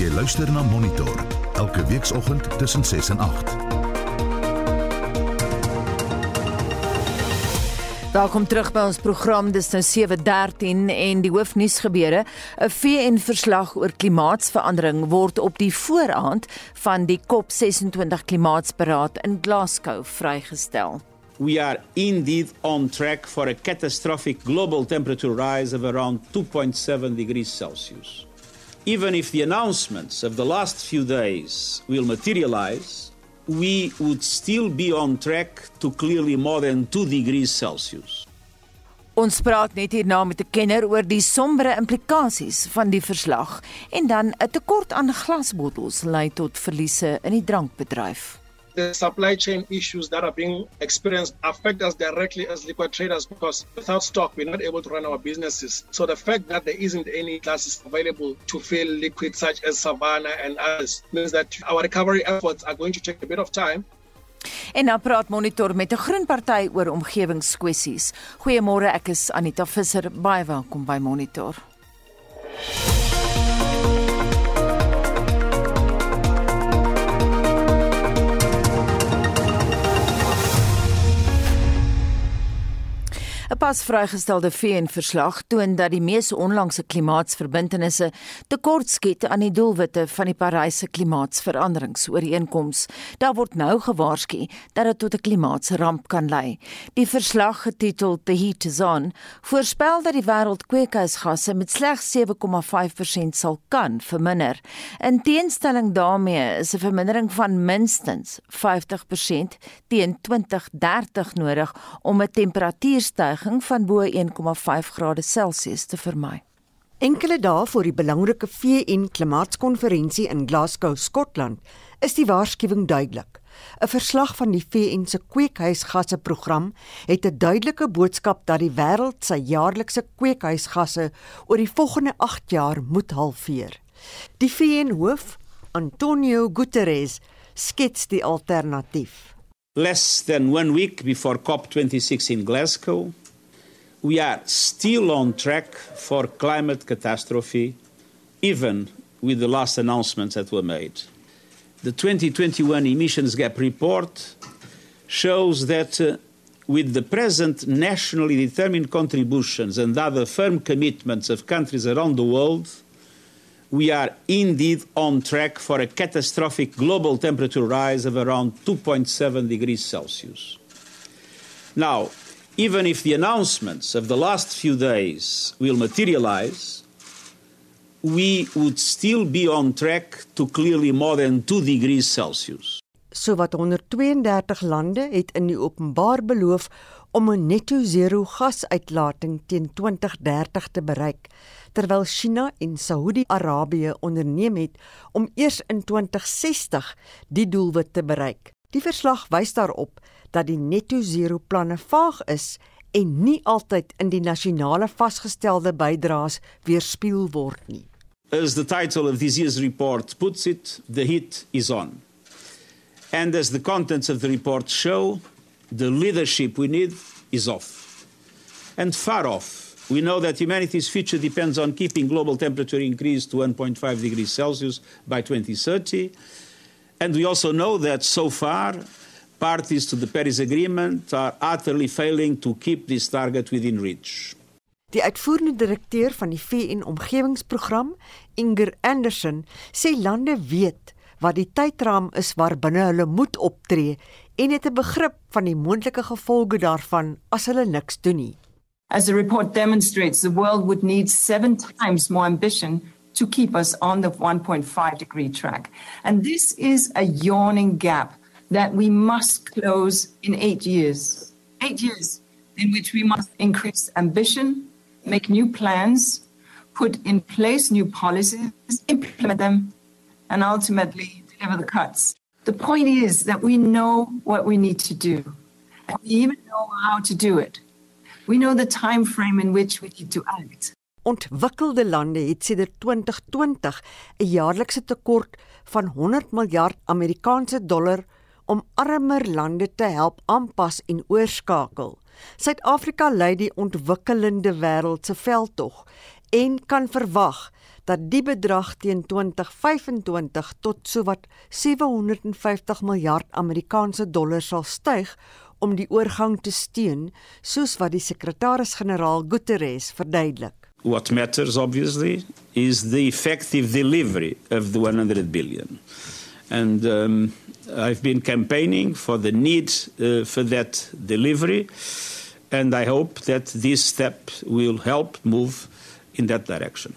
Jy luister na Monitor elke weekoggend tussen 6 en 8. Welkom terug by ons program. Dis nou 7:13 en die hoofnuus gebeure. 'n VN-verslag oor klimaatsverandering word op die vooraand van die COP26 klimaatsberaad in Glasgow vrygestel. We are indeed on track for a catastrophic global temperature rise of around 2.7 degrees Celsius. Even if the announcements of the last few days will materialize, we would still be on track to clearly more than 2 degrees Celsius. Ons praat net hierna met 'n kenner oor die sombere implikasies van die verslag en dan 'n tekort aan glasbottels lei tot verliese in die drankbedryf. The supply chain issues that are being experienced affect us directly as liquid traders because without stock, we're not able to run our businesses. So the fact that there isn't any glasses available to fill liquid such as Savannah and others means that our recovery efforts are going to take a bit of time. En nou praat Monitor met 'n groen party oor omgewingskwessies. Goeiemôre, ek is Anita Visser. Baie welkom by Monitor. 'n Pas vrygestelde VN-verslag toon dat die mees onlangse klimaatsverbintenisse tekortskiet aan die doelwitte van die Parys klimaatsveranderingsooreenkoms. Daar word nou gewaarsku dat dit tot 'n klimaatsramp kan lei. Die verslag getiteld The Heat is On voorspel dat die wêreld kweekhuisgasse met slegs 7,5% sal kan verminder. In teenstelling daarmee is 'n vermindering van minstens 50% teen 2030 nodig om 'n temperatuurstyg stygings van bo 1,5 grade Celsius te vermy. Enkele dae voor die belangrike VN klimaatskonferensie in Glasgow, Skotland, is die waarskuwing duidelik. 'n Verslag van die VN se kweekhuisgasse program het 'n duidelike boodskap dat die wêreld sy jaarlikse kweekhuisgasse oor die volgende 8 jaar moet halveer. Die VN-hoof, Antonio Guterres, skets die alternatief. Less than 1 week before COP26 in Glasgow, we are still on track for climate catastrophe, even with the last announcements that were made. The 2021 emissions gap report shows that uh, with the present nationally determined contributions and other firm commitments of countries around the world, we are indeed on track for a catastrophic global temperature rise of around 2.7 degrees Celsius. Now, even if the announcements of the last few days will materialize, we would still be on track to clearly more than 2 degrees Celsius. So wat 132 lande het in die openbaar beloof om 'n netto zero gasuitlating teen 2030 te bereik, terwyl China en Saudi-Arabië onderneem het om eers in 2060 die doelwit te bereik. Die verslag wys daarop dat die netto zero planne vaag is en nie altyd in die nasionale vasgestelde bydraes weerspieël word nie. As the title of this year's report puts it, the heat is on. And as the contents of the report show, the leadership we need is off. And far off. We know that humanity's future depends on keeping global temperature increase to 1.5 degrees Celsius by 2030. And we also know that so far parties to the Paris Agreement are utterly failing to keep this target within reach. Die uitvoerende direkteur van die VN Omgewingsprogram, Inger Anderson, sê lande weet wat die tydraam is waarbinne hulle moet optree en het 'n begrip van die moontlike gevolge daarvan as hulle niks doen nie. As the report demonstrates, the world would need 7 times more ambition to keep us on the 1.5 degree track. And this is a yawning gap that we must close in eight years. Eight years in which we must increase ambition, make new plans, put in place new policies, implement them, and ultimately deliver the cuts. The point is that we know what we need to do, and we even know how to do it. We know the time frame in which we need to act. Ontwikkelde lande het sedert 2020 'n jaarlikse tekort van 100 miljard Amerikaanse dollar om armer lande te help aanpas en oorskakel. Suid-Afrika lei die ontwikkelende wêreld se veldtog en kan verwag dat die bedrag teen 2025 tot sowat 750 miljard Amerikaanse dollar sal styg om die oorgang te steun, soos wat die sekretaris-generaal Guterres verduidelik. What matters obviously is the effective delivery of the 100 billion. And um, I've been campaigning for the need uh, for that delivery and I hope that this step will help move in that direction.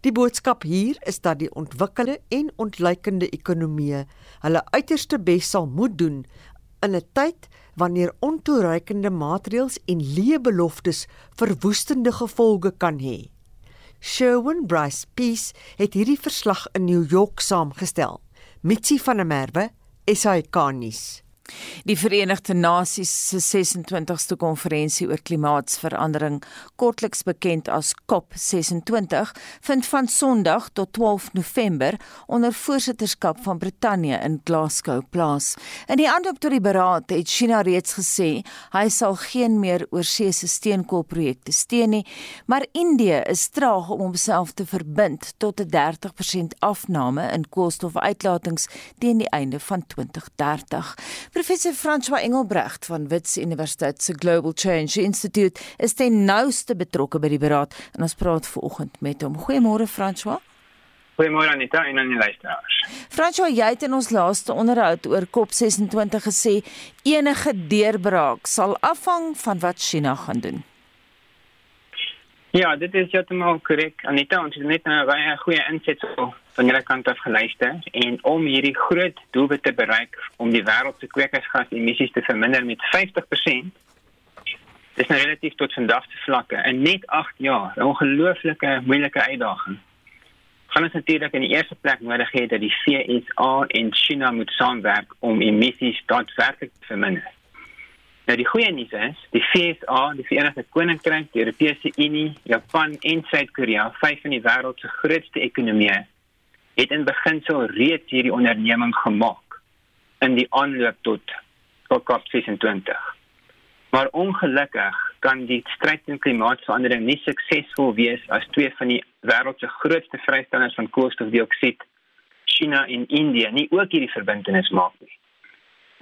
Die boodskap hier is dat die ontwikkelde en ontleikende ekonomieë hulle uiterste bes sal moet doen in 'n tyd wanneer ontoereikende maatreëls en leë beloftes verwoestende gevolge kan hê. Sherwin Bryce Peace het hierdie verslag in New York saamgestel. Mitsi van der Merwe, SAK-nuus. Die Verenigde Nasies se 26ste konferensie oor klimaatsverandering, kortliks bekend as COP26, vind van Sondag tot 12 November onder voorsitterskap van Brittanje in Glasgow plaas. In die aanloop tot die beraad het China reeds gesê hy sal geen meer oorseese steenkoolprojekte steun nie, maar Indië is traag om homself te verbind tot 'n 30% afname in koolstofuitlatings teen die einde van 2030. Professor François Engelbrecht van Wits Universiteit se Global Change Institute is ten nouste betrokke by die beraad en ons praat vanoggend met hom. Goeiemôre François. Goeiemôre Anita en aan die luisteraars. François, jy het in ons laaste onderhoud oor COP26 gesê enige deurbraak sal afhang van wat China gaan doen. Ja, dit is heeltemal korrek. Anita, ons het net 'n baie goeie insig van julle kant af geluister en om hierdie groot doelwit te bereik om die wêreld se kweekhuisgasemissies te verminder met 50%. Dis nou relatief tot vandag se vlakke in net 8 jaar, 'n ongelooflike moeilike uitdaging. Gaan ons natuurlik in die eerste plek nodig hê dat die VSA en China moet saamwerk om emissies daadwerklik te verminder. Nou die goeie nuus is, die FSA, die Verenigde Koninkryk, die Europese Unie, Japan en Suid-Korea, vyf van die wêreld se grootste ekonomieë, het in beginsel reeds hierdie onderneming gemaak in die aanloop tot COP26. Maar ongelukkig kan die stryd teen klimaatsverandering nie suksesvol wees as twee van die wêreld se grootste vrystellers van koolstofdioksied, China en India, nie ook hierdie verbintenis maak nie.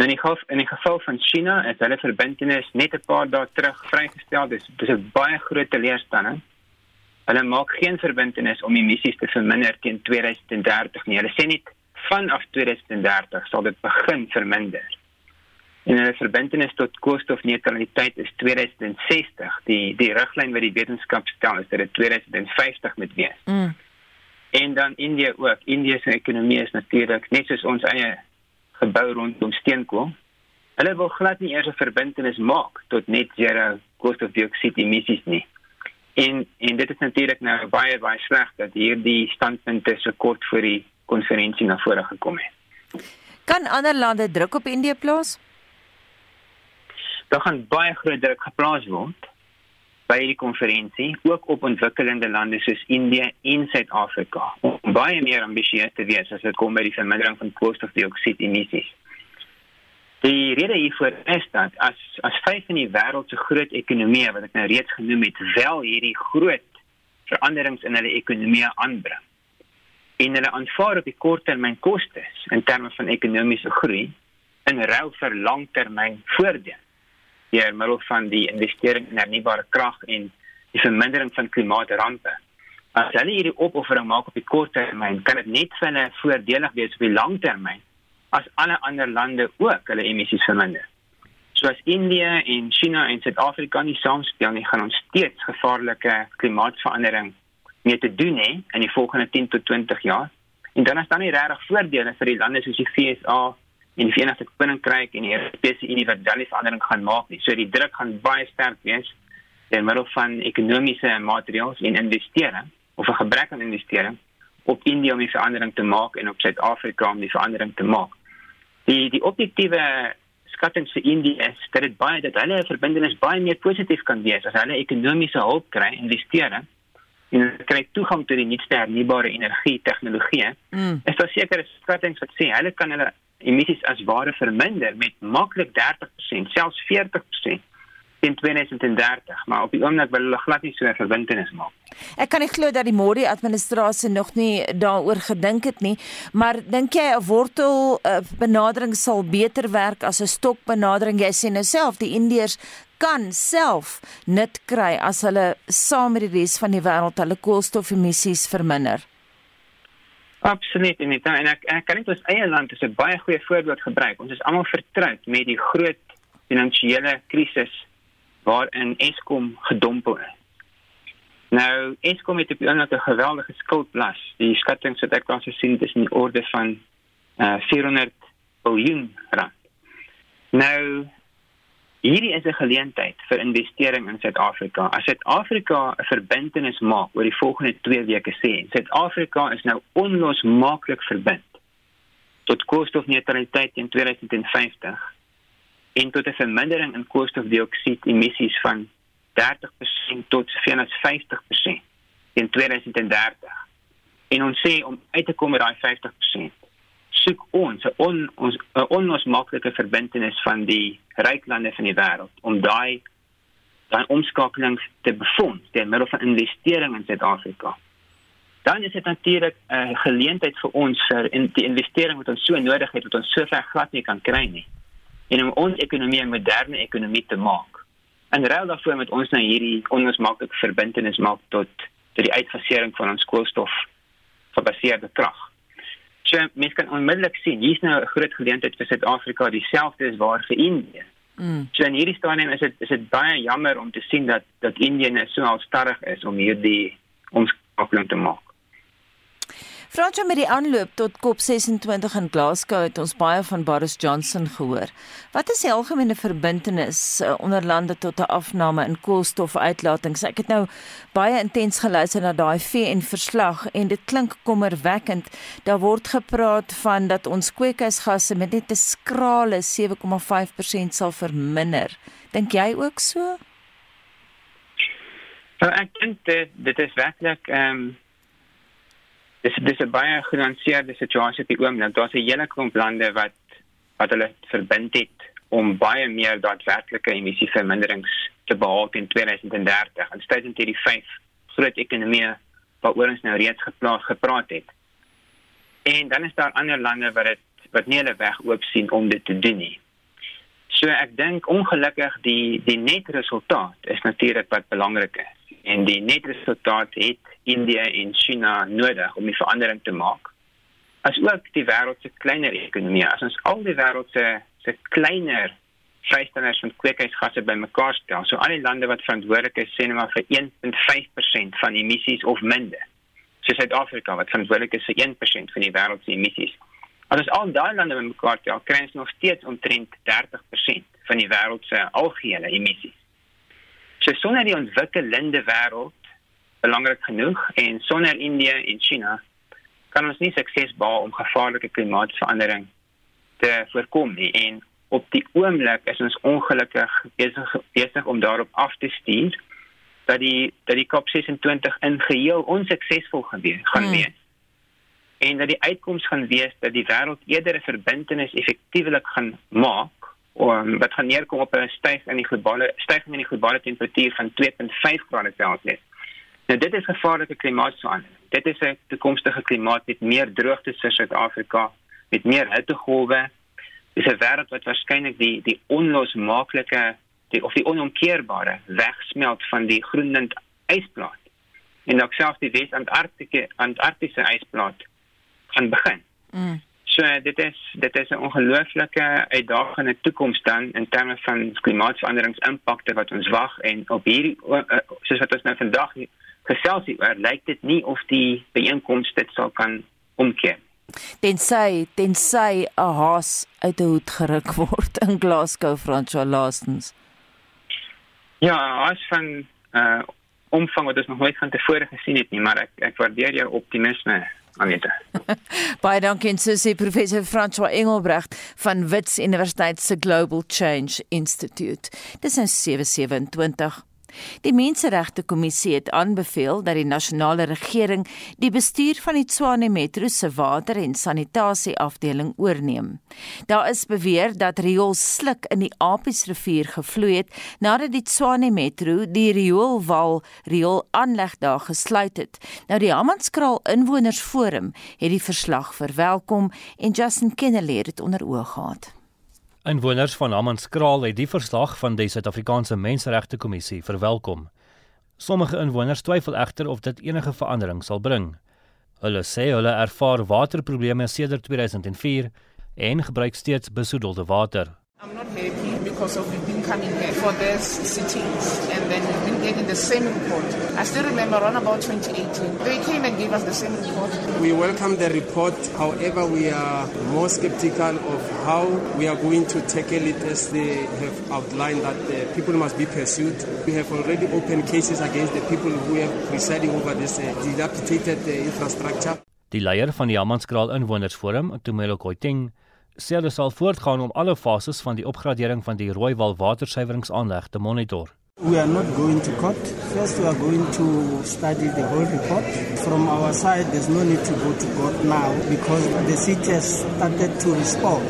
In die geval in die geval van China is hulle verbintenis net 'n paar dae terug vrygestel. Dis dis 'n baie groot teleurstelling. Hulle maak geen verbintenis om emissies te verminder teen 2030 nie. Hulle sê net vanaf 2030 sal dit begin verminder. En hulle verbintenis tot koolstofneutraliteit is 2060. Die die riglyn wat die wetenskap stel is dat dit 2050 moet wees. Mm. En dan India ook. India se ekonomie is natuurlik net soos ons eie gebou rondom steenkool. Hulle wil glad nie eers 'n verbintenis maak tot net zero koolstofdioksied emissies nie. En en dit is natuurlik nou baie baie sleg dat hierdie standpunte so kort voor die konferensie na vore gekom het. Kan ander lande druk op Indië plaas? Daar gaan baie groot druk geplaas word by die konferensie, ook op ontwikkelende lande soos Indië en Suid-Afrika om baie meer ambisieus te wees as dit kom by die vermindering van koolstofdioksied emissies. Die rede hiervoor is dat as as vyf van die wêreld se groot ekonomieë wat ek nou reeds genoem het, wel hierdie groot veranderings in hulle ekonomie aanbring en hulle aanvaar op die korttermyn kostes in terme van ekonomiese groei in ruil vir langtermyn voordeel deur middel van die investering in hernubare krag en die vermindering van klimaatrampe. As hulle hierdie opoffering maak op die kort termyn, kan dit net vir hulle voordelig wees op die lang termyn as alle ander lande ook hulle emissies verminder. Soos Indië en China en Suid-Afrika nie saamspeel nie, gaan ons steeds gevaarlike klimaatsverandering mee te doen hê in die volgende 10 tot 20 jaar. En dan is dan nie regtig voordele vir die lande soos die VSA en die Verenigde Koninkryk en die Europese Unie wat daardie verandering gaan maak nie. So die druk gaan baie sterk wees in middel van ekonomiese maatreëls en investering of 'n gebrek aan investering op Indië om die verandering te maak en op Suid-Afrika om die verandering te maak. Die die objektiewe skattings vir Indië is dat dit baie dat hulle verbintenis baie meer positief kan wees as hulle ekonomiese hulp kry, investering en kry toegang tot die nuutste hernubare energie tegnologie. Mm. Is daar sekere skattings wat sê hulle kan hulle emissies as ware verminder met maklik 30%, selfs 40% teen 2030, maar op die oomblik wil hulle glad nie so 'n verbintenis maak. Ek kan nie glo dat die Modi administrasie nog nie daaroor gedink het nie, maar dink jy 'n wortel uh, benadering sal beter werk as 'n stok benadering? Jy sê nou self die Indiërs kan self nut kry as hulle saam met die res van die wêreld hulle koolstofemissies verminder. Absoluut en dit en ek, ek kan net ons eie land as 'n baie goeie voorbeeld gebruik. Ons is almal vertroud met die groot finansiële krisis waarin Eskom gedompel is. Nou, Eskom het op die oomblik 'n geweldige skuldlas. Die skattings wat ek kan sien is in die orde van uh, 400 miljard rand. Nou, Hierdie is 'n geleentheid vir investering in Suid-Afrika. As Suid-Afrika 'n verbintenis maak oor die volgende 2 weke sê, Suid-Afrika is nou onlosmaaklik verbind tot koolstofneutraliteit in 2050 en tot 'n vermindering in koolstofdioksied emissies van 30% tot 50% in 2030. En ons sê om uit te kom met daai 50% soek ons 'n on, ons 'n onlosmaaklike verbintenis van die ryk lande van die wêreld om daai daai omskakeling te befonds deur middel van investering in Suid-Afrika. Dan is dit natuurlik 'n geleentheid vir ons vir in die investering wat ons so nodig het wat ons so ver glad nie kan kry nie. En om ons ekonomie 'n moderne ekonomie te maak. En ruil daarvoor met ons nou hierdie onlosmaaklike verbintenis maak tot tot die uitfasering van ons koolstof gebaseerde krag. So mense kan onmiddellik sien hier's nou 'n groot geleentheid vir Suid-Afrika, dieselfde is waar vir Indië. Mm. So in hierdie stadium is dit is dit baie jammer om te sien dat dat Indië net so alstadig is om hierdie omskakeling te maak. Fransjo met die aanloop tot COP26 in Glasgow het ons baie van Boris Johnson gehoor. Wat is die algemene verbintenis uh, onder lande tot 'n afname in koolstofuitlatings? Ek het nou baie intens geluister na daai VN verslag en dit klink kommerwekkend. Daar word gepraat van dat ons kweekhuisgasse met net 'n skrale 7,5% sal verminder. Dink jy ook so? Nou, ek dink dit dit is werklik ehm um dis dis 'n baie genuanceerde situasie op die oomblik. Daar's 'n hele klomp lande wat wat hulle verbind het om baie meer daadwerklike emissieverminderings te behaal in 2030. En steeds in hierdie vyf groot ekonomieë waaroor ons nou reeds geplaas gepraat het. En dan is daar ander lande wat dit wat nie hulle weg oop sien om dit te doen nie. So ek dink ongelukkig die die net resultaat is natuurlik wat belangrik is en die net resultaat het India en China nodig om die verandering te maak. As ook die wêreld se kleiner ekonomie, as ons al die wêreld se se kleiner vrystellers van kweekhuisgasse bymekaar stel, so al die lande wat verantwoordelik is sê net maar vir 1.5% van emissies of minder. So Suid-Afrika wat verantwoordelik is vir 1% van die wêreld se emissies. As ons al daai lande bymekaar stel, kry ons nog steeds omtrent 30% van die wêreld se algehele emissies. So sonder die ontwikkelde wêreld belangrik genoeg en sonder Indië en China kan ons nie sukses behaal om gevaarlike klimaatsverandering te voorkom nie en op die oomblik is ons ongelukkig besig besig om daarop af te stuur dat die dat die COP26 in geheel onsuksesvol gaan wees gaan hmm. wees en dat die uitkoms gaan wees dat die wêreld eerder 'n verbintenis effektiewelik gaan maak om wat gaan neerkom op 'n styg in die globale styging in die globale temperatuur van 2.5 grade Celsius. Nou dit is gevaarlike klimaatsverandering. Dit is 'n toekomstige klimaat met meer droogtes vir Suid-Afrika, met meer hittegolwe. Dis 'n wêreld wat waarskynlik die die onlosmaaklike die of die onomkeerbare wegsmelt van die Groenland ysplaat. En ook selfs die Wes-Antarktiese Antarktiese ysplaat gaan begin. Mm. So dit is dit is 'n ongelooflike uitdagende toekoms dan in terme van klimaatsveranderingsimpakte wat ons wag en op hierdie soos wat ons nou vandag gesels oor lyk dit nie of die byeenkoms dit sal kan omkeer. Tensy tensy 'n haas uit 'n hoed geruk word in Glasgow François laastens. Ja, as van uh omvang wat ons nog nooit van tevore gesien het nie, maar ek ek waardeer jou optimisme Anita. Baie dankie en sussie professor François Engelbrecht van Wits Universiteit se Global Change Institute. Dis nou 727. Die Menseregte Kommissie het aanbeveel dat die nasionale regering die bestuur van die Tshwane Metro se water- en sanitasieafdeling oorneem. Daar is beweer dat riool sluk in die Apiesrivier gevloei het nadat die Tshwane Metro die rioolwal riool aanleg daar gesluit het. Nou die Hammanskraal Inwonersforum het die verslag verwelkom en Justin Kennedy het dit onder oog gehad. Inwoners van Hammanskraal het die verslag van die Suid-Afrikaanse Menseregte Kommissie verwelkom. Sommige inwoners twyfel egter of dit enige verandering sal bring. Hulle sê hulle ervaar waterprobleme sedert 2004 en gebruik steeds besoedelde water. I'm not happy because of we've been coming here for these sittings and then we've been getting the same report. I still remember around about 2018. They came and gave us the same report. We welcome the report. However, we are more skeptical of how we are going to tackle it as they have outlined that the people must be pursued. We have already opened cases against the people who are presiding over this uh, dilapidated uh, infrastructure. Die leier van die Hammanskraal Inwonersforum, Tumelo Koiting, sê hulle sal voortgaan om alle fases van die opgradering van die Rooiwal watersuiweringsaanleg te monitor. We are not going to court. First, we are going to study the whole report. From our side, there's no need to go to court now because the city has started to respond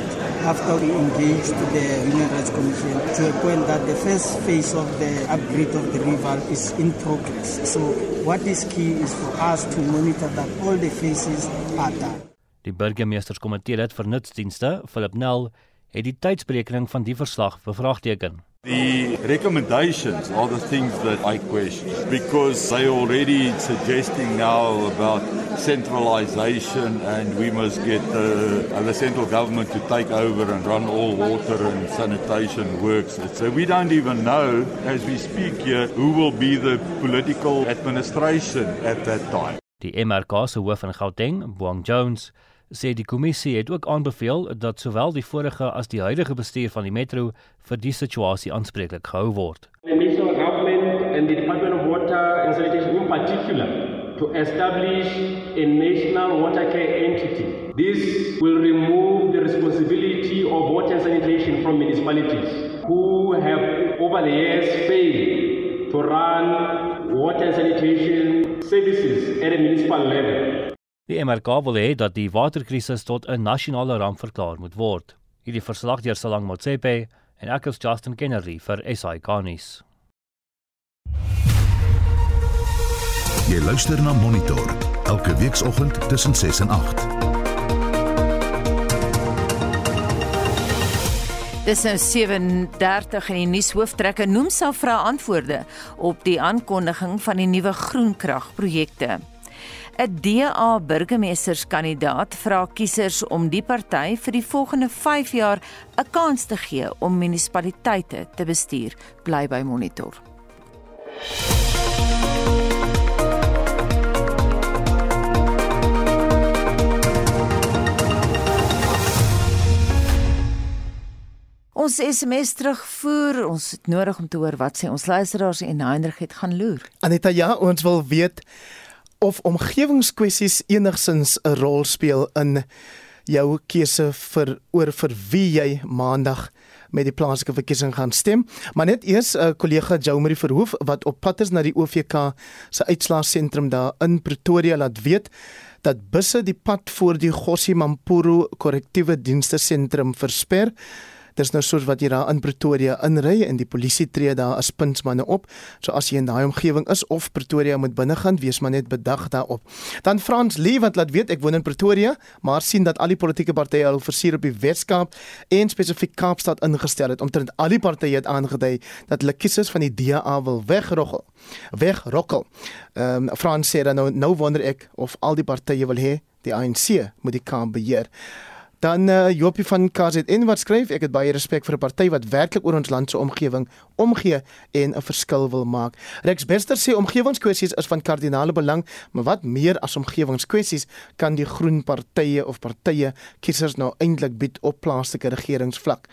after we engaged the Human Rights Commission to a point that the first phase of the upgrade of the river is in progress. So, what is key is for us to monitor that all the phases are done. Die burgemeesterskomitee lid vir nutsdienste, Philip Nel, het die tydsberekening van die verslag bevraagteken. The recommendations are the things that I question because they already suggesting now about centralization and we must get uh, the central government to take over and run all water and sanitation works. So we don't even know as we speak here who will be the political administration at that time. Die MRK se hoof in Gauteng, Boang Jones, sê die kommissie het ook aanbeveel dat sowel die vorige as die huidige bestuur van die metro vir die situasie aanspreeklik gehou word. The national government and the Department of Water and Sanitation in particular to establish a national water care entity. This will remove the responsibility of water and sanitation from municipalities who have over the years failed to run water and sanitation services at a municipal level. Die MRK wil hê dat die waterkrisis tot 'n nasionale ramp verklaar moet word. Hierdie verslag deur Salang Motsepe en ek is Justin Kennedy vir SI Garnis. Jy luister na Monitor elke weekoggend tussen 6 en 8. Dis nou 37 in die nuushooftrekke noem self vra antwoorde op die aankondiging van die nuwe groenkragprojekte. 'n DA burgemeesterskandidaat vra kiesers om die party vir die volgende 5 jaar 'n kans te gee om munisipaliteite te bestuur. Bly by Monitor. Ons SMS terugvoer. Ons het nodig om te hoor wat sê ons luisteraars en Heinrich het gaan loer. Aneta, ja, ons wil weet of omgewingskwessies enigsins 'n rol speel in jou keuse vir oor vir wie jy maandag met die plaaslike verkiesing gaan stem. Maar net eers 'n uh, kollega Jomari Verhoef wat op pad is na die OVK se uitslaasentrum daar in Pretoria laat weet dat busse die pad voor die Gossie Mampuru korrektiewe dienste sentrum versper. Dis nou soos wat jy daar in Pretoria inry en die polisie tree daar as puntsmanne op. So as jy in daai omgewing is of Pretoria moet binne gaan, wees maar net bedag daarop. Dan Frans Lee wat laat weet ek woon in Pretoria, maar sien dat al die politieke partye al versier op die Weskaap en spesifiek Kaapstad ingestel het omtrent al die partye het aangedui dat hulle kiesers van die DA wil wegrokkel. Wegrokkel. Ehm um, Frans sê dan nou nou wonder ek of al die partye wil hê die ANC moet die Kaap beheer. Dan uh, Jopie van KZN wat skryf ek het baie respek vir 'n party wat werklik oor ons land se omgewing omgee en 'n verskil wil maak. Rex Bester sê omgewingskwessies is van kardinale belang, maar wat meer as omgewingskwessies kan die groen partye of partye kiesers nou eintlik bied op plaaslike regeringsvlak.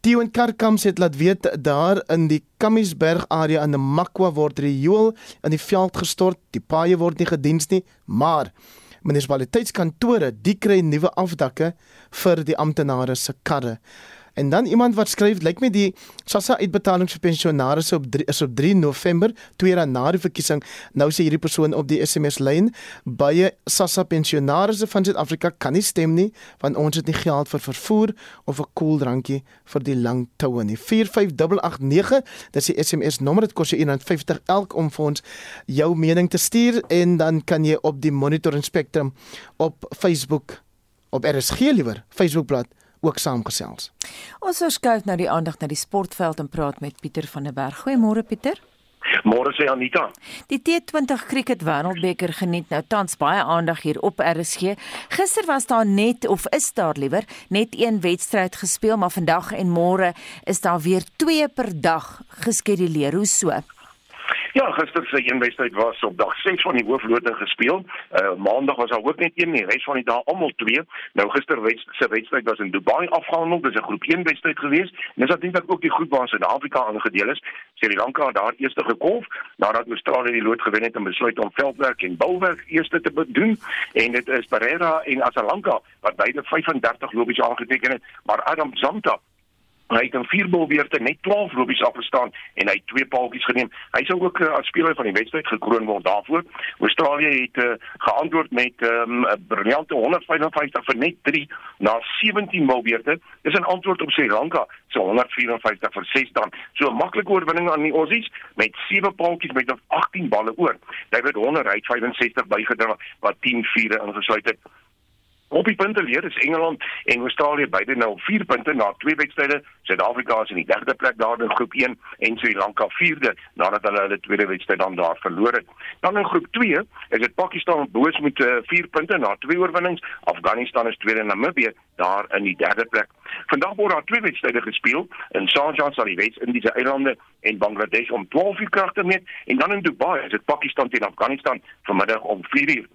Tio en Karkam sê dit laat weet daar in die Kamiesberg area in Namakwa word riool in die veld gestort, die paaie word nie gediens nie, maar munisipaliteitskantore, die kry nuwe afdakke vir die amptenare se karre. En dan iemand wat skryf, lyk my die SASSA uitbetalings vir pensionaars op 3 is op 3 November, 2 dae na die verkiesing. Nou sê hierdie persoon op die SMS lyn, baie SASSA pensionaars van Suid-Afrika kan nie stem nie want ons het nie geld vir vervoer of 'n koeldrankie vir die lang toue nie. 45889, dis die SMS nommer, dit kos jou 150 elk om vir ons jou mening te stuur en dan kan jy op die Monitor Spectrum op Facebook op RSG liewer Facebookblad ook saamgesels. Ons verskuif nou die aandag na die sportveld en praat met Pieter van der Berg. Goeiemôre Pieter. Môre sê Anita. Die T20 Cricket Wêreldbeker geniet nou tans baie aandag hier op RSG. Gister was daar net of is daar liewer net een wedstryd gespeel, maar vandag en môre is daar weer twee per dag geskeduleer. Hoe so? Ja, gister se een wedstryd was op dag 6 van die hooflote gespeel. Uh maandag was daar ook net een nie, res van die dae almal twee. Nou gister se wedstryd was in Dubai afgehandel. Dis 'n groep 1 wedstryd gewees. En dis natuurlik ook die groep waar Suid-Afrika aangedeel is. Sri Lanka het daar eerste gekolf nadat Australië die lood gewen het en besluit om veldwerk en bouwerk eerste te doen. En dit is Pereira en Asalanka wat beide 35 lopies aangeteken het, maar Adam Zamta Hy het in vier bolweerte net 12 lopies afgestaan en hy het twee paaltjies geneem. Hy sou ook uh, as speler van die wedstryd gekroon word daarvoor. Australië het uh, geantwoord met 'n um, briljante 155 vir net 3 na 17 bolweerte. Dis 'n antwoord op Sri Lanka se 154 vir 6 dan. So 'n maklike oorwinning aan die Aussies met 7 paaltjies met 18 balle oor. David Horner het 65 bygedra wat 10 vure ingesluit het. Op die punte leer is Engeland en Australië beide nou 4 punte na twee wedstryde. Suid-Afrika is in die derde plek daar in groep 1 en Sri Lanka vierde nadat hulle hulle tweede wedstryd dan daar verloor het. Dan in groep 2 is dit Pakistan boos met 4 uh, punte na twee oorwinnings. Afghanistan is tweede en Namibië daar in die derde plek. Vandag word daar twee wedstryde gespeel in Sharjah sal die Wes-Indiese eilande en Bangladesh om 12 uur kragte meet en dan in Dubai is dit Pakistan teen Afghanistan vanmiddag om 4 uur.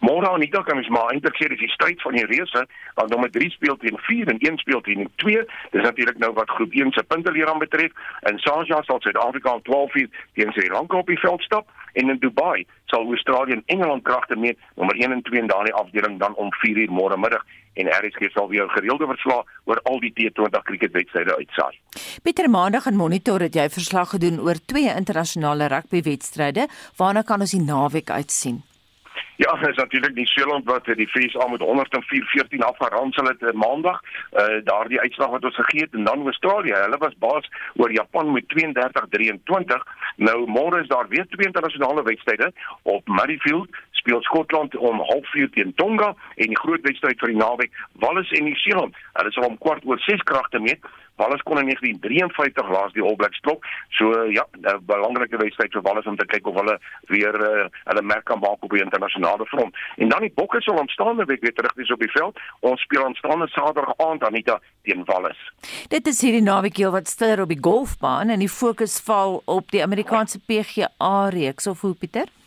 Môre aan dag kan ons maar eintlik sê dis die stryd van die reuse, want nommer 3 speel teen 4 en 1 speel teen 2. Dis natuurlik nou wat groep 1 se punte leer aan betref. In Sharjah sal Suid-Afrika om 12 uur teen Sri Lanka op die veld stap en in Dubai sal Australië en Engeland kragte meet, nommer 1 en 2 in daardie afdeling dan om 4 uur môre middag en RSG sal weer gereelde verslag oor al die T20 cricketwedstryde uitsaai. Pieter Maandag in Monitor het jy verslag gedoen oor twee internasionale rugbywedstryde. Waarna kan ons die naweek uitsien? Ja, dit is natuurlik die Seeland wat die FSA met 104-14 afgeransel het uh, maandag. Uh daardie uitslag wat ons gegee het en dan Australië. Hulle was baas oor Japan met 32-23. Nou môre is daar weer twee internasionale wedstryde op Murrayfield speel Skotland om 0.30 teen Tonga en die groot wedstryd vir die naweek Wallis en Nieu-Seeland. Hulle sal om kwart oor 6 kragte meet. Wallis kon in 1953 laas die All Blacks klop. So ja, 'n belangrike wedstryd vir Wallis om te kyk of hulle weer uh, hulle merk kan maak op die internasionale front. En dan die Bokke sal aanstaande week weer terug wees op die veld. Ons speel aanstaande Saterdag aand Anita teen Wallis. Dit is hierdie naweek heel wat stiller op die golfbaan en die fokus val op die Amerikaanse PGA reeks of hoe Pieter?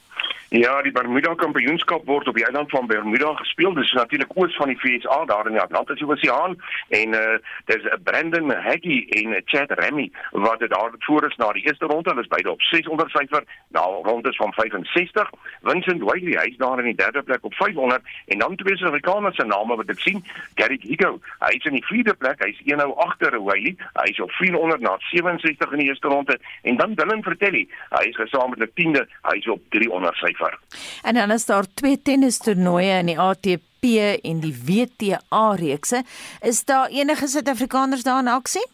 Ja, die Bermuda Kampioenskap word op die eiland van Bermuda gespeel. Dit is natuurlik oos van die VSA daar in die Atlantiese Oseaan en uh dis Brandon Haggy en Chad Remy wat dit daar voor is na die eerste ronde. Hulle is beide op 600 syfer. Nou rondes van 65. Vincent Wiley, hy's daar in die derde plek op 500 en dan twee Suid-Afrikaners se name wat ek sien. Gary Higo, hy's in die vierde plek. Hy's een nou agter Wiley. Hy's op 400 na 67 in die eerste ronde en dan Dylan Vertelli. Hy's gesamentlik 10de. Hy's op 300 syfer ver. En dan is daar twee tennistoernooie in die ATP en die WTA reekse. Is daar enige Suid-Afrikaners daar in aksie?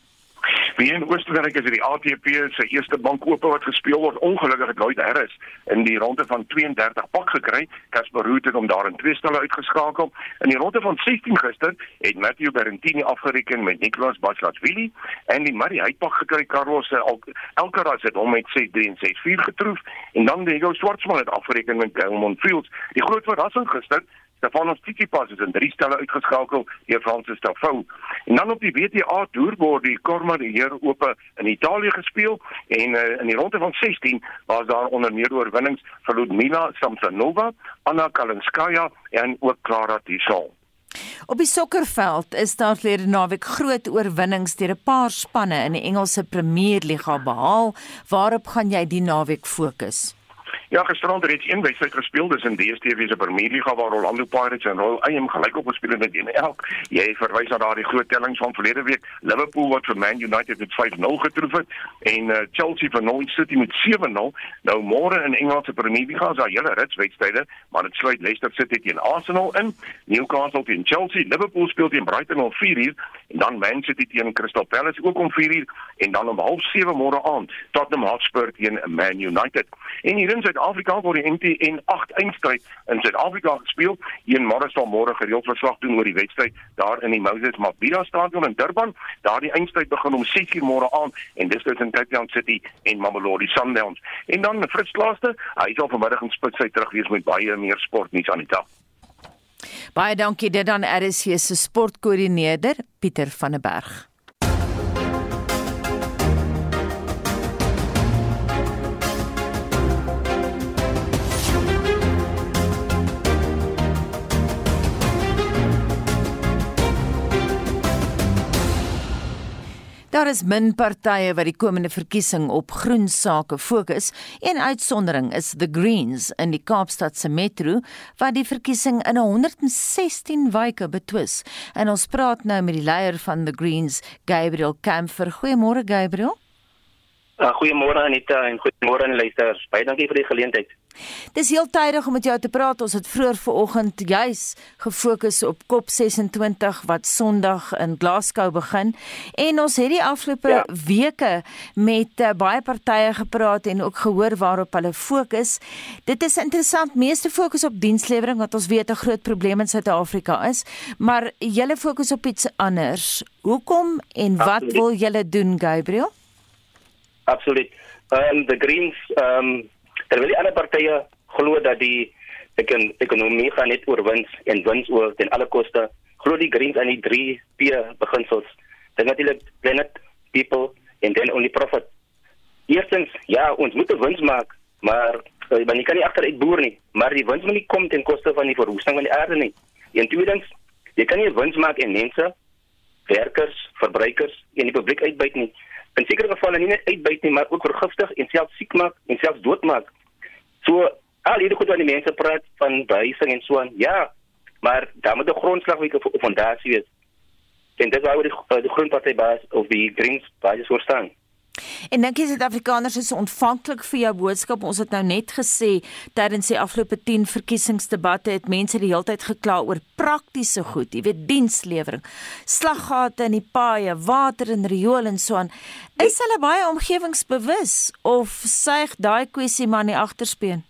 Wie in Oostenryk is die ATP se eerste bankope wat gespeel word. Ongelukkig het Lloyd Harris in die ronde van 32 pak gekry. Casper Ruud het hom daar in twee stelle uitgeskakel. In die ronde van 16 gister het Matteo Berrettini afgereken met Nicolas Basilashvili en die Murray uitpak gekry Carlos Alcaraz het hom met 6-3 en 6-4 getroof en dan Diego Schwartzman het afgereken met Gilmore Fields. Die groot verrassing gister Stefanos Tsitsipas is in drie stelle uitgeskakel deur Francis Tiafoe. En dan op die WTA toer word die Corma de Heer Ope in Italië gespeel en uh, in die ronde van 16 was daar onder meer oorwinnings vir Ludmila Samsonova, Anna Kalinskaya en ook Clara Tissot. Op die sokkerveld is daar verlede naweek groot oorwinnings deur 'n paar spanne in die Engelse Premier Liga behaal. Waarop gaan jy die naweek fokus? Ja, gisterand reeds een wedstryd gespeel tussen DStv se Premier Liga waar Orlando Pirates en Royal AM gelyk op gespeel het teen elk. Jy verwys na daardie groot tellings van verlede week. Liverpool wat vir Man United met 5-0 getroof het en uh, Chelsea vir Norwich City met 7-0. Nou môre in Engeland se Premier Liga is daar hele rits wedstryde, maar dit sluit Leicester City teen Arsenal in, Newcastle teen Chelsea, Liverpool speel teen Brighton om 4uur en dan Man City teen Crystal Palace ook om 4uur en dan om 07:30 môre aand Tottenham Hotspur teen Man United. En hier in Suid-Afrika word die MTN 8 eindstryd in Suid-Afrika gespeel. Een sal môre gereeld verslag doen oor die wedstryd daar in die Moses Mabhida Stadion in Durban. Daar die eindstryd begin om 6:00 môre aand en dis tussen Cape Town City en Mamelodi Sundowns. En dan Fritz Klaaste, hy sal vanmiddag in spits uit terug wees met baie meer sportnuus aan die tafel. Baie dankie dit dan RSC se sportkoördineerder Pieter van der Berg. Daar is min partye wat die komende verkiesing op groen sake fokus. Een uitsondering is The Greens in die Kaapstadse metro wat die verkiesing in 116 wyke betwis. En ons praat nou met die leier van The Greens, Gabriel Camfer. Goeiemôre Gabriel. Uh, goeiemôre Anita en goeiemôre luisters. Baie dankie vir die geleentheid. Dis heel tydig om met jou te praat. Ons het vroeër vanoggend juis gefokus op COP26 wat Sondag in Glasgow begin en ons het die afgelope ja. weke met uh, baie partye gepraat en ook gehoor waarop hulle fokus. Dit is interessant, meeste fokus op dienslewering wat ons weet 'n groot probleem in Suid-Afrika is, maar julle fokus op iets anders. Hoekom en wat Absoluut. wil julle doen, Gabriel? Absoluut. Um the Greens um terwyl die ander partye glo dat die ekon ekonomie gaan net oorwins en wins oor ten alle koste glo die greens aan die 3P beginsels. Dit natuurlik planet people and then only profit. Eerstens ja ons moet wins maak maar uh, jy kan nie agteruit boer nie maar die wins moet nie kom ten koste van die verwoesting van die aarde nie. En tweedens jy kan nie wins maak en mense werkers verbruikers en die publiek uitbuit nie in sekere gevalle nie net uitbuit nie maar ook vergiftig en selfs siek maak en selfs doodmaak So al hierdie goed wat die mense praat van behuising en so aan, ja, maar daar moet 'n grondslag wees of 'n fondasie wees. En dit wou die eh, die grondparty baas of die Greens baie voor staan. En dink jy Suid-Afrikaners is ontvanklik vir jou boodskap? Ons het nou net gesê tydens die afgelope 10 verkiesingsdebatte het mense die hele tyd gekla oor praktiese goed, jy weet dienslewering, slaggate in die paaie, water en riool en so aan. Is hulle baie omgewingsbewus of suig daai kwessie maar in die agterspeen?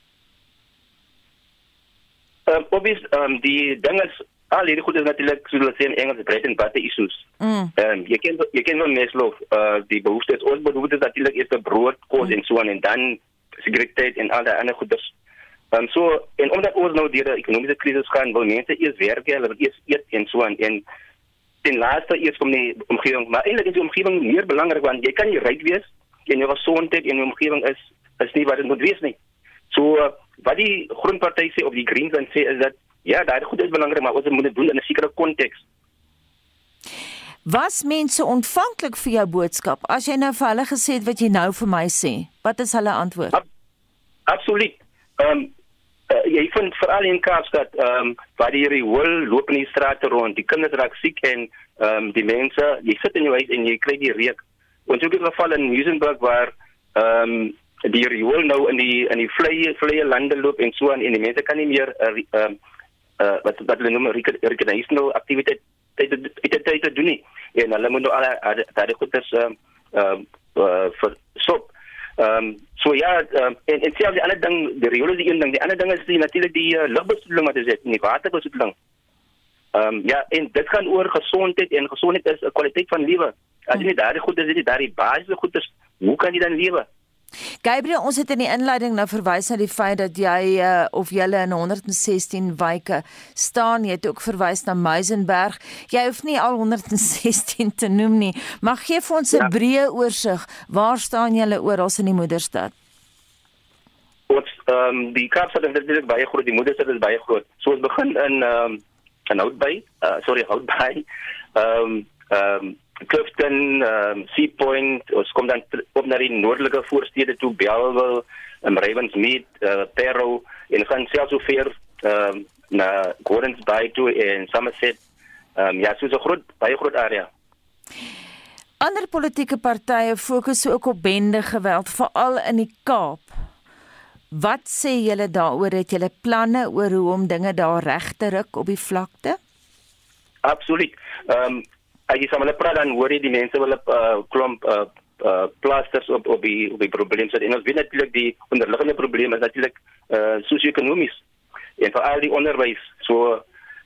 Ehm uh, obvious um, die ding is al hierdie goed is natuurlik soos hulle sê in Engels bread and butter issues. Mm. Ehm um, jy ken jy ken van Maslow uh die behoeftes ons behoeftes natuurlik is vir brood, kos mm. en so aan en dan sekuriteit en al die ander goederes. Ehm um, so en omdat ons nou deur 'n ekonomiese krisis gaan, wil mense eers werk, hulle wil eers eet en so aan en ten laaste eers kom die omgewing, maar eintlik is die omgewing meer belangrik want jy kan nie ryk wees en jou gesondheid en jou omgewing is is nie wat dit moet wees nie. So uh, wat die grondparty sê of die Greens dan sê is dat Ja, daai goed is belangrik, maar ons moet dit doen in 'n sekere konteks. Was mense ontvanklik vir jou boodskap as jy nou vir hulle gesê het wat jy nou vir my sê? Wat is hulle antwoord? Ab Absoluut. Ehm um, uh, jy vind veral in Kaapstad ehm um, waar die riool loop in die strate rond, die kinders raak siek en ehm um, die mense, jy sit in jou huis en jy kry die reuk. Ons het ook 'n geval in Muizenburg waar ehm um, die riool nou in die in die vleie vleie lande loop en so aan en die mense kan nie meer ehm uh, um, uh, wat wat hulle noem recreational activity dit dit dit doen nie. En hulle moet nou al daai goeders ehm ehm vir so ehm so ja um, en en selfs die ander ding die riool is die een ding. Die ander ding is die natuurlik die uh, lugbesoedeling wat is dit nie waterbesoedeling. Ehm um, ja en dit gaan oor gesondheid en gesondheid is 'n kwaliteit van lewe. As jy nie daai goeders het daai basiese goeders hoe kan jy dan lewe Gabriel, ons het in die inleiding nou verwys na die feit dat jy uh, of jy in 116 wyke staan. Jy het ook verwys na Meisenberg. Jy hoef nie al 116 te noem nie, maar gee vir ons 'n ja. breë oorsig. Waar staan julle oral in die moederstad? Ons ehm um, die Kaapstad is natuurlik baie groot, die moederstad is baie groot. So ons begin in ehm um, in Houtbay, uh, sorry Houtbay. Ehm um, ehm um, Clifton, um, Sea Point, ons kom dan op na die noordelike voorstede toe, Bellville, um, Ravensmead, uh, Perro en gaan selfs so ver um, na Gordons Bay toe in Somerset. Ehm um, ja, so 'n groot baie groot area. Ander politieke partye fokus ook op bende geweld veral in die Kaap. Wat sê julle daaroor? Het julle planne oor hoe om dinge daar reg te ruk op die vlakte? Absoluut. Ehm um, as jy sommer praat dan hoor jy die mense wil 'n uh, klomp uh, uh, plasters op op die op die probleme. En ons weet natuurlik die onderliggende probleem is natuurlik uh, sosio-ekonomies en vir al die onderwys. So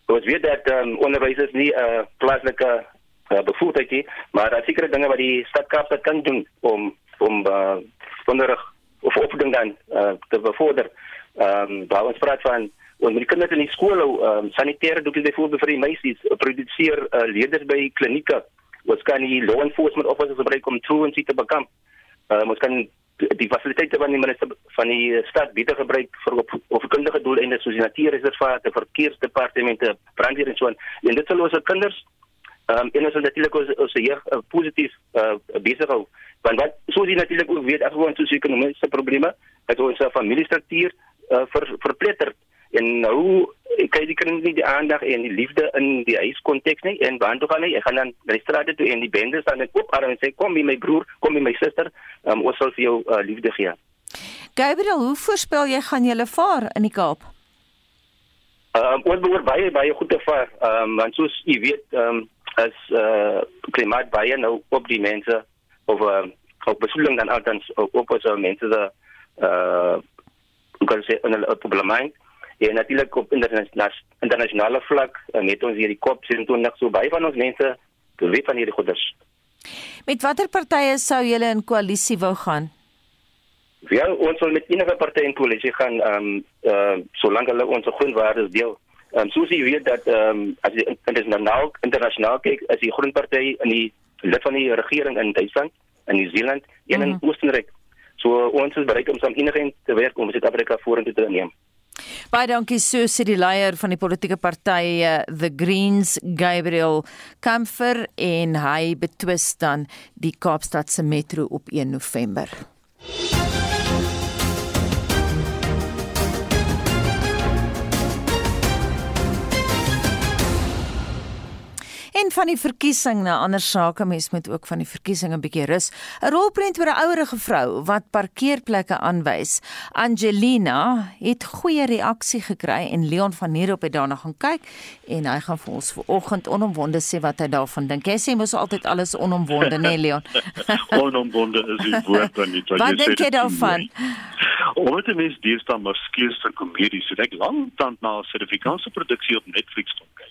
ons weet dat um, onderwys is nie 'n uh, plaaslike uh, bevoegdheid nie, maar daar sekerre dinge wat die stad Kaapstad kan doen om om uh, onderrig of opvoeding dan uh, te bevorder. Ehm um, daar ons praat van ons moet die kinders in die skole ehm um, sanitêre doekies byvoorbeeld vir die meisies uh, produseer uh, leerders by klinieke. Ons kan die law enforcement officers gebruik om truancy te bekamp. Ehm um, ons kan die fasiliteite van die minister van die stad beter gebruik vir op of kundige doeleindes soos die natuurreservate, verkeersdepartemente, brandweer en so aan. En dit sal ons kinders ehm um, en ons natuurlik ons ons jeug uh, positief uh, besig hou want wat soos jy natuurlik ook weet as ons sosio-ekonomiese probleme het ons familiestruktuur uh, ver, verpletter en nou kyk die kinders nie die aandag en die liefde in die huiskonteks nie. En waar toe gaan hy? Ek gaan dan die straat toe en die bendes dan ek oop arm en sê kom hier my broer kom hier my suster. Um, ons sal vir jou uh, liefde gee. Gabriel hoe voorspel jy gaan julle vaar in die Kaap? Ehm um, ons behoort baie baie goed te vaar. Ehm um, want soos jy weet ehm um, as uh, klimaat baie nou op die mense of uh, op besoedeling dan altens ook as mense se uh hoe kan sê 'n probleem en natuurlik op internasionale internasionale vlak met ons hierdie kop sien toe net so baie van ons mense weet van hierdie goeders. Met watter partye sou julle in koalisie wou gaan? Ja, ons wil met enige party in koalisie gaan ehm um, uh solank hulle ons groen waardes deel. Ehm um, soos jy weet dat ehm um, as jy internasionaal internasionaal kyk, as die groen party in die lid van die regering in Duitsland, in Nieu-Seeland, en in mm -hmm. Oostenryk. So ons is bereid om saam enigeen te werk om Suid-Afrika vorentoe te neem. Baie dankie so sê die leier van die politieke party The Greens Gabriel Kamfer en hy betwis dan die Kaapstad se metro op 1 November. En van die verkiesing na ander sake, mens moet ook van die verkiesing 'n bietjie rus. 'n Rolprent oor 'n ouerige vrou wat parkeerplekke aanwys. Angelina het goeie reaksie gekry en Leon van Nierop het daarna gaan kyk en hy gaan vir ons vanoggend onomwonde sê wat hy daarvan dink. Hy sê mos altyd alles onomwonde, né nee, Leon? onomwonde is die woord dan nie. Wat dink jy daarvan? Omdat die mens deesdae maar skielik vir komedies, so ek lank tand na 'n Suid-Afrikaanse produksie op Netflix kyk.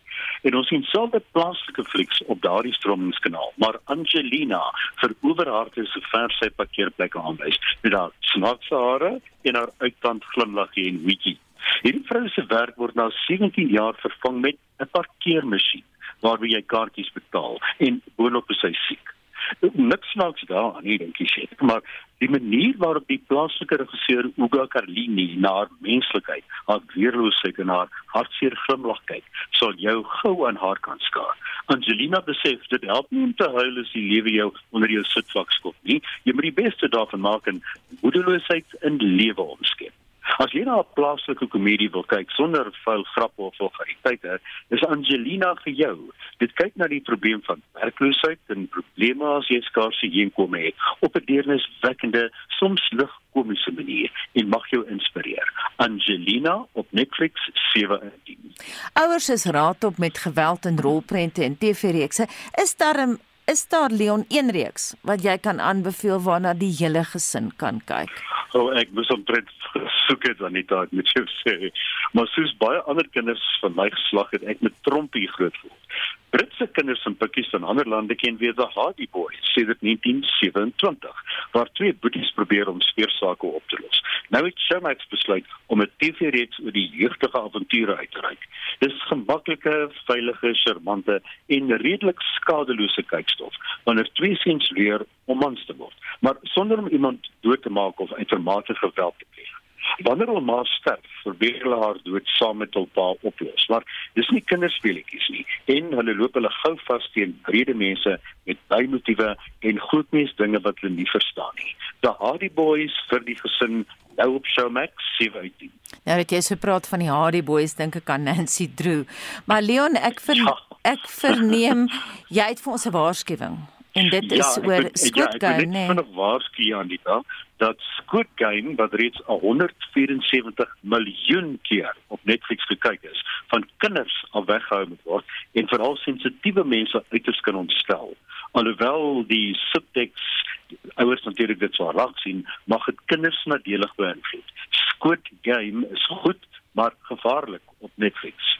En ons sien selfe plaaslike flieks op daardie stromingskanaal, maar Angelina verower haar te so ver sy parkeerplekke aanwys met haar snaakse hare en haar uittand glimlaggie en witjie. Hierdie vrou se werk word nou 17 jaar vervang met 'n parkeermasjien waarby jy kaartjies betaal en boonop is sy siek niks snaaks daar nie dink ek sê maar die manier waarop die plaaslike regisseur Uga Carlini na haar menslikheid, haar weerloosheid en haar hartseer glimlag kyk, sal jou gou aan haar kan skaar. Angelina besef dit help nie om te huil as die lewe jou onder jou sitvlak skop nie. Jy moet die beste daarvan maak en moedeloosheid in lewe omskep. As jy na 'n plaaslike komedie wil kyk sonder vuil grappe of vulgariteite, is Angelina vir jou. Dit kyk na die probleem van werkloosheid en probleme as jy skaars inkom het op 'n deerniswekkende, soms ligkomiese manier en mag jou inspireer. Angelina op Netflix 17. Ouers is raad op met geweld en rolprente en TV-reekse. Is daar 'n is daar Leon een reeks wat jy kan aanbeveel waarna die hele gesin kan kyk? Oh, ek moes omtrent gesoek het die tyd met jou sê. Maar soos baie ander kinders van my geslag het ek met trompie groot geword. Britse kinders in Pakistan en ander lande ken weer the Hardy Boys sedert 1927 waar twee boeties probeer om speersake op te los. Nou het Showmax besluit om 'n TV-reeks oor die jeugdige avonture uit te reik. Dis gemaklike, veilige, charmante en redelik skadelose kykstof wanneer twee seuns leer om mans te word, maar sonder om iemand dood te maak of uitermate geweld te pleeg. Wanneer 'n ma sterf, probeer hulle haar dood saam met hul pa oplos, maar dis nie kinderspeletjies nie en hulle loop hulle gou vas teen brede mense met baie motiewe en grootmens dinge wat hulle nie verstaan nie. The Hardy Boys vir die gesin nou op Showmax 17. Nou het jy so praat van die Hardy Boys dink ek aan Nancy Drew. Maar Leon, ek ver, ja. ek verneem jy het vir ons 'n waarskuwing. En dit ja, is oor Squid Game, ja, nee. Ek waarsku aan dit dan dat Squid Game wat reeds 174 miljoen keer op Netflix gekyk is, van kinders af weggehou moet word en veral sensitiewe mense uiters kan ontstel. Alhoewel die subtext ouers natuurlik dit sou raak sien, mag dit kinders nadelig beïnvloed. Squid Game is goed, maar gevaarlik op Netflix.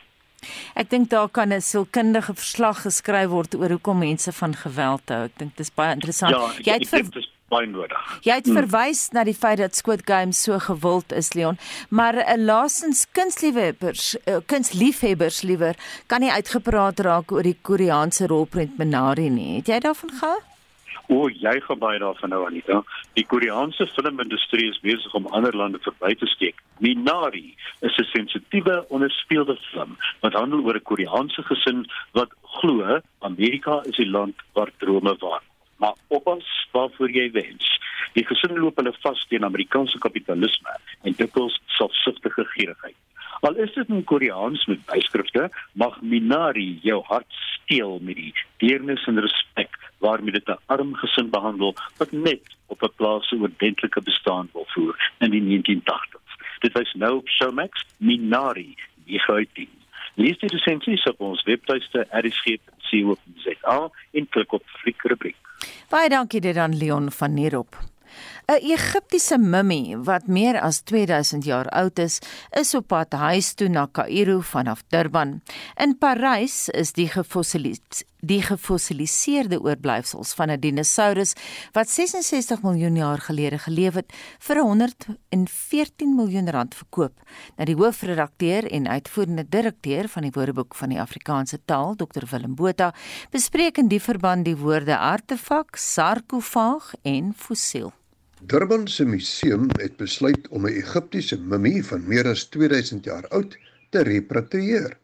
Ek dink daar kan 'n sielkundige verslag geskryf word oor hoekom mense van geweld hou. Ek dink dis baie interessant. Ja, jy het ver baie nodig. Jy het hmm. verwys na die feit dat Squid Game so gewild is, Leon, maar 'n uh, laasens kunstliefhebbers, uh, kunstliefhebbers liewer kan nie uitgepraat raak oor die Koreaanse rolprent Minari nie. Het jy daarvan gehoor? O, jy gaan baie daarvan nou Anita. Die Koreaanse filmindustrie is besig om ander lande verby te steek. Minari is 'n sensitiewe onderspeelde film wat handel oor 'n Koreaanse gesin wat glo Amerika is die land waar drome waar. Maar oppas waarvoor jy wens. Die gesin loop hulle vas teen Amerikaanse kapitalisme en dikwels selfsugtige gierigheid. Al is dit in Koreaans met byskrifte, mag Minari jou hart steel met die deernis en respek waarmee dit 'n arm gesin behandel wat net op 'n plaas se oordentlike bestaan wil voer in die 1980s. Dit was nou op Showmax Minari, die geuiting. Lees die resensies op ons webtuiste rsg.co.za en klik op fliekrubriek. Baie dankie dit aan Leon van Nierop. 'n Egiptiese mummie wat meer as 2000 jaar oud is, is op pad huis toe na Kaïro vanaf Durban. In Parys is die gefossiliseerde die gefossiliseerde oorblyfsels van 'n dinosourus wat 66 miljoen jaar gelede geleef het vir 114 miljoen rand verkoop. Nou die hoofredakteur en uitvoerende direkteur van die Woordeboek van die Afrikaanse taal, Dr Willem Botha, bespreek in die verband die woorde artefak, sarkofaag en fossiel. Durban se museum het besluit om 'n Egiptiese mummie van meer as 2000 jaar oud te repatrieer.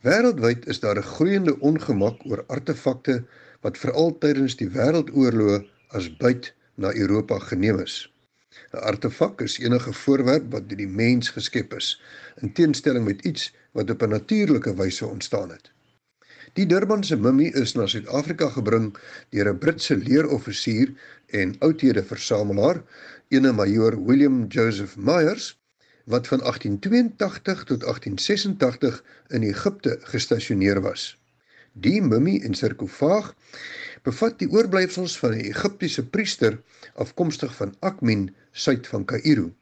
Wêreldwyd is daar 'n groeiende ongemak oor artefakte wat veral tydens die wêreldoorloë as byt na Europa geneem is. 'n Artefak is enige voorwerp wat deur die mens geskep is, in teenstelling met iets wat op 'n natuurlike wyse ontstaan het. Die Durbanse mummie is na Suid-Afrika gebring deur 'n Britse leeroffisier en oudhede versamelaar, ene majoor William Joseph Myers, wat van 1882 tot 1886 in Egipte gestasioneer was. Die mummie en sarkofaag bevat die oorblyfsels van 'n Egiptiese priester afkomstig van Akmin, suid van Kaïro.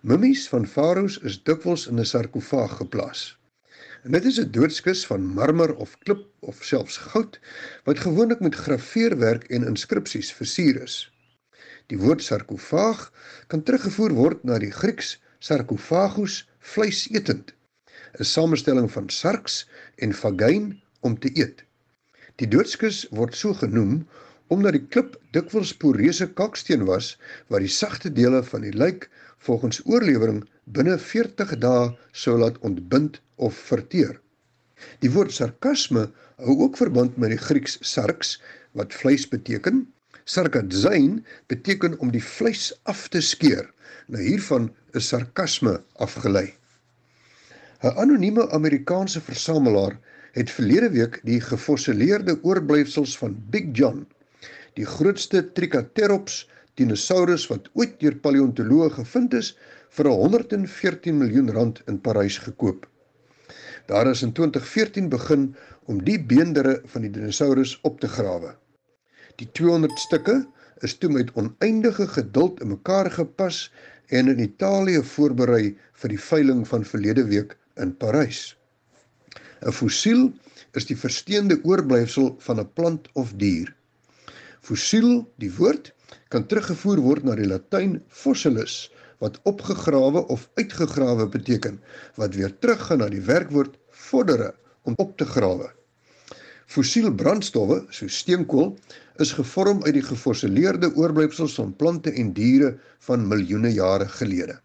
Mummies van farao's is dikwels in 'n sarkofaag geplaas. En dit is 'n doodskus van marmer of klip of selfs goud wat gewoonlik met graveerwerk en inskripsies versier is. Die woord sarkofaag kan teruggevoer word na die Grieks sarcophagus vleisetend 'n samestelling van sarks en fagein om te eet. Die doodskus word so genoem omdat die klip dikwels poreuse kalksteen was wat die sagte dele van die lijk volgens oorlewering binne 40 dae sou laat ontbind of verteer. Die woord sarkasme hou ook verband met die Grieks sarks wat vleis beteken. Sarkadzain beteken om die vleis af te skeer. Nou hiervan is sarkasme afgelei. 'n Anonieme Amerikaanse versamelaar het verlede week die gefossileerde oorblyfsels van Big John, die grootste Triceratops dinosaurus wat ooit deur paleontoloë gevind is, vir 114 miljoen rand in Parys gekoop. Daar is in 2014 begin om die beendere van die dinosaurus op te grawe. Die 200 stukke is toe met oneindige geduld in mekaar gepas en in Italië voorberei vir die veiling van verlede week in Parys. 'n Fossiel is die versteende oorblyfsel van 'n plant of dier. Fossiel, die woord, kan teruggevoer word na die Latyn fossilis wat opgegrawe of uitgegrawe beteken wat weer teruggaan na die werkwoord vordere om op te grawe. Fossiel brandstowwe, soos steenkool, is gevorm uit die gefossileerde oorblyfsels van plante en diere van miljoene jare gelede.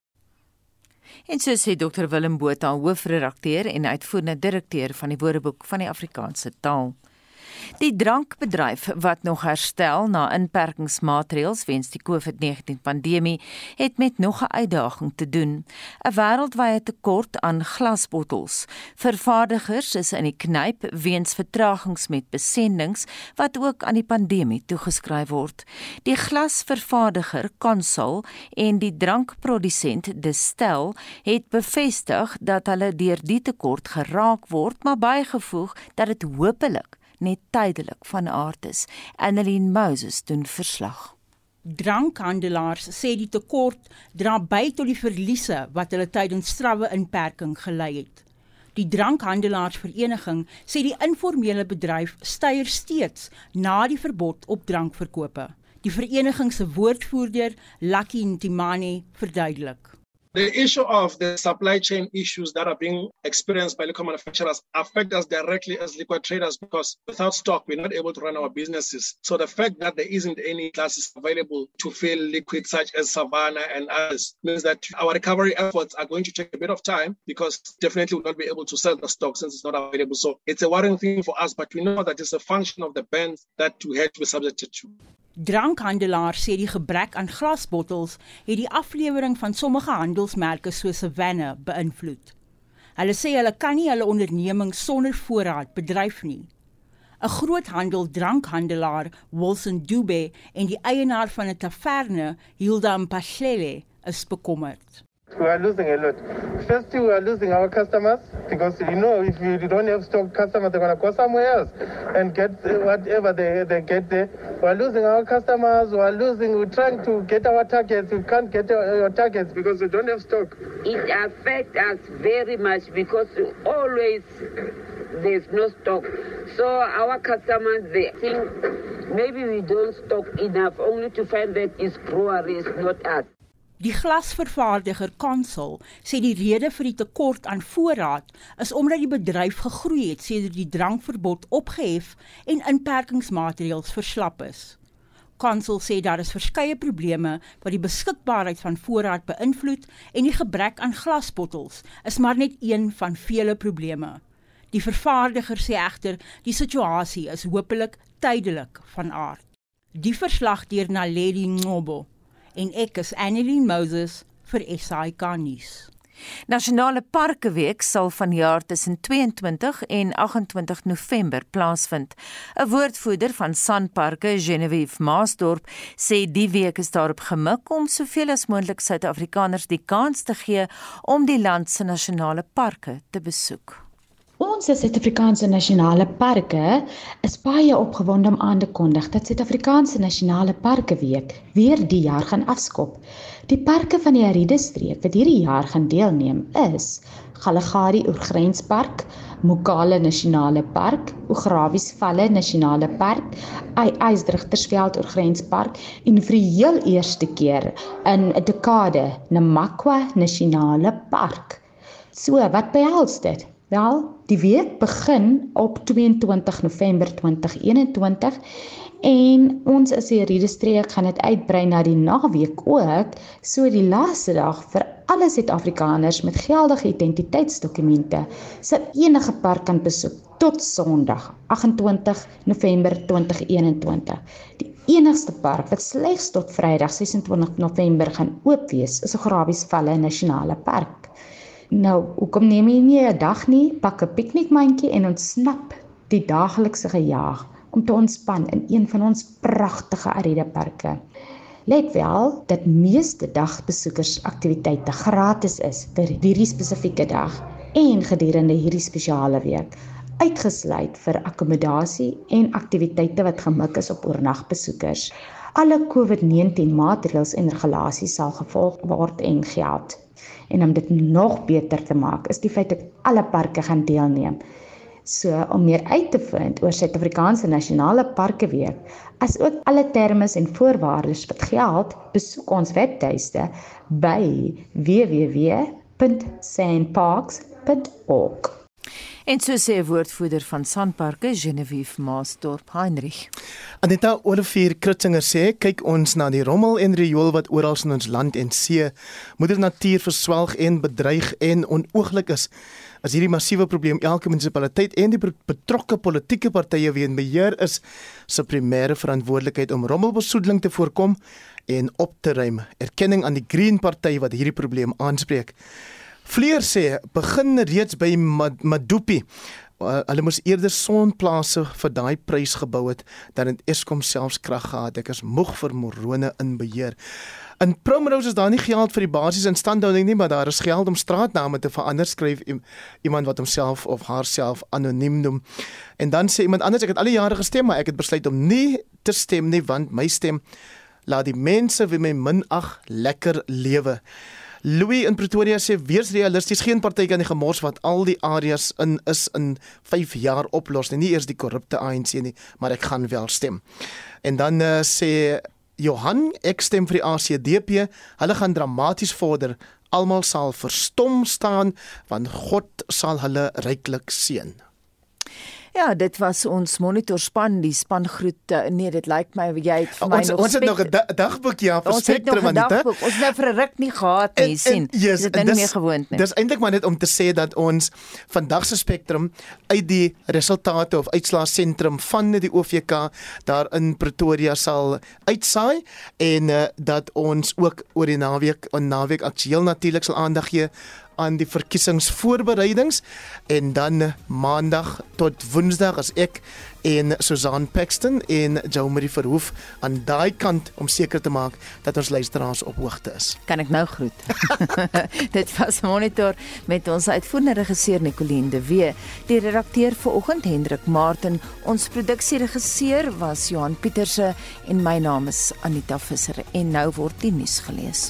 En so sê Dr Willem Botha, hoofredakteur en uitvoerende direkteur van die Woordeboek van die Afrikaanse taal. Die drankbedryf wat nog herstel na inperkingsmaatreëls weens die COVID-19 pandemie het met nog 'n uitdaging te doen. 'n Wêreldwye tekort aan glasbottels. Vervaardigers is in die knyp weens vertragings met besendings wat ook aan die pandemie toegeskryf word. Die glasvervaardiger Consol en die drankprodusent Distel het bevestig dat hulle deur die tekort geraak word, maar bygevoeg dat dit hopelik net tydelik van aard is. Annelien Moses doen verslag. Drankhandelaars sê die tekort dra by tot die verliese wat hulle tydens strawwe inperking gelei het. Die drankhandelaarsvereniging sê die informele bedryf styg steeds na die verbod op drankverkope. Die vereniging se woordvoerder, Lucky Ntimani, verduidelik. The issue of the supply chain issues that are being experienced by liquor manufacturers affect us directly as liquor traders because without stock, we're not able to run our businesses. So the fact that there isn't any classes available to fill liquids such as Savannah and others means that our recovery efforts are going to take a bit of time because definitely we'll not be able to sell the stock since it's not available. So it's a worrying thing for us, but we know that it's a function of the bans that we had to be subjected to. Drankhandelaars sê die gebrek aan glasbottels het die aflewering van sommige handelsmerke soos Savannah beïnvloed. Hulle sê hulle kan nie hulle onderneming sonder voorraad bedryf nie. 'n Groothandel drankhandelaar, Wilson Dube, en die eienaar van 'n taverne, Hilda Mpahlele, is bekommerd. We are losing a lot. First, we are losing our customers because you know if you don't have stock customers, they're going to go somewhere else and get whatever they, they get there. We are losing our customers. We are losing. We're trying to get our targets. We can't get our targets because we don't have stock. It affects us very much because always there's no stock. So our customers they think maybe we don't stock enough, only to find that it's breweries, not us. Die glasvervaardiger Consol sê die rede vir die tekort aan voorraad is omdat die bedryf gegroei het sedert die drankverbod opgehef en inperkingsmaatreëls verslap is. Consol sê daar is verskeie probleme wat die beskikbaarheid van voorraad beïnvloed en die gebrek aan glasbottels is maar net een van vele probleme. Die vervaardiger sê egter die situasie is hopelik tydelik van aard. Die verslag deur Naledi Ngobo en ek is Annelien Moses vir SAK nuus. Nasionale Parke Week sal vanjaar tussen 22 en 28 November plaasvind. 'n Woordvoerder van Sanparke, Genevieve Maasdorp, sê die week is daarop gemik om soveel as moontlik Suid-Afrikaners die kans te gee om die land se nasionale parke te besoek. Ons Suid-Afrikaanse nasionale parke is baie opgewonde om aan te kondig dat Suid-Afrikaanse nasionale parke week weer die jaar gaan afskop. Die parke van die Aride streek wat hierdie jaar gaan deelneem is Galagari Oorgrenspark, Mokale Nasionale Park, Ograwies Valle Nasionale Park, Eisdrigtersveld Oorgrenspark en vir die heel eerste keer in 'n dekade Namakwa Nasionale Park. So, wat behels dit? Wel, die week begin op 22 November 2021 en ons as die Riedestreek gaan dit uitbrei na die naweek ook, so die laaste dag vir alle Suid-Afrikaners met geldige identiteitsdokumente sal enige park kan besoek tot Sondag 28 November 2021. Die enigste park wat slegs tot Vrydag 26 November gaan oop wees, is Ograwiesvalle Nasionale Park. Nou, hoekom neem jy nie 'n dag nie, pak 'n piknikmandjie en ontsnap die daaglikse gejaag om te ontspan in een van ons pragtige Aride parke. Let wel dat meeste dagbesoekers aktiwiteite gratis is vir hierdie spesifieke dag en gedurende hierdie spesiale week, uitgesluit vir akkommodasie en aktiwiteite wat gemik is op oornagbesoekers. Alle COVID-19 maatreëls en regulasies sal gevolg word en geld en om dit nog beter te maak is die feit dat alle parke gaan deelneem. So om meer uit te vind oor Suid-Afrikaanse Nasionale Parke Week, asook alle terme en voorwaardes wat geld, besoek ons webtuiste by www.sandparks.org. En so sê 'n woordvoerder van Sanparks, Genevieve Maasdorp Heinrich. Aneta Olivier Krutzinger sê, kyk ons na die rommel en riool wat oral in ons land en see moeder natuur verswelg en bedreig en onooglik is. As hierdie massiewe probleem elke munisipaliteit en die betrokke politieke partye wie in beheer is, se primêre verantwoordelikheid om rommelbesoedeling te voorkom en op te ruim. Erkenning aan die Green Party wat hierdie probleem aanspreek. Vleer sê begin reeds by Madupi. Uh, hulle moes eerder sonplase vir daai prys gebou het dan het Eskom selfs krag gehad. Ek is moeg vir morone in beheer. In Primrose is daar nie geld vir die basiese instandhouding nie, maar daar is geld om straatname te verander, skryf iemand wat homself of haarself anoniem noem. En dan sê iemand anders ek het al die jare gestem, maar ek het besluit om nie te stem nie want my stem laat die mense wie my minag lekker lewe. Louis in Pretoria sê wees realisties, geen party kan die gemors wat al die areas in is in 5 jaar oplos nie, nie eers die korrupte ANC nie, maar ek gaan wel stem. En dan uh, sê Johan, ek stem vir die ACDP, hulle gaan dramaties vorder. Almal sal verstom staan want God sal hulle ryklik seën. Ja, dit was ons monitorspan, die span groet. Nee, dit lyk my jy het vir my ons, nog Ons het nog 'n da dagboek ja vir Spectrum aan dit. Ons het nou vir 'n ruk nie gehad nie, sien. Yes, dit is nie meer gewoond nie. Dis eintlik maar net om te sê dat ons vandag se Spectrum uit die resultate of uitslae sentrum van die OVK daar in Pretoria sal uitsaai en uh, dat ons ook oor die naweek, 'n naweek aktueel natuurlik sal aandag gee aan die verkiesingsvoorbereidings en dan maandag tot woensdag as ek en Susan Paxton en Jomari Verhoef aan daai kant om seker te maak dat ons luisteraars op hoogte is. Kan ek nou groet? Dit was monitor met ons uitvoerende regisseur Nicoline de Wee, die redakteur vanoggend Hendrik Martin, ons produksieregisseur was Johan Pieterse en my naam is Anita Visser en nou word die nuus gelees.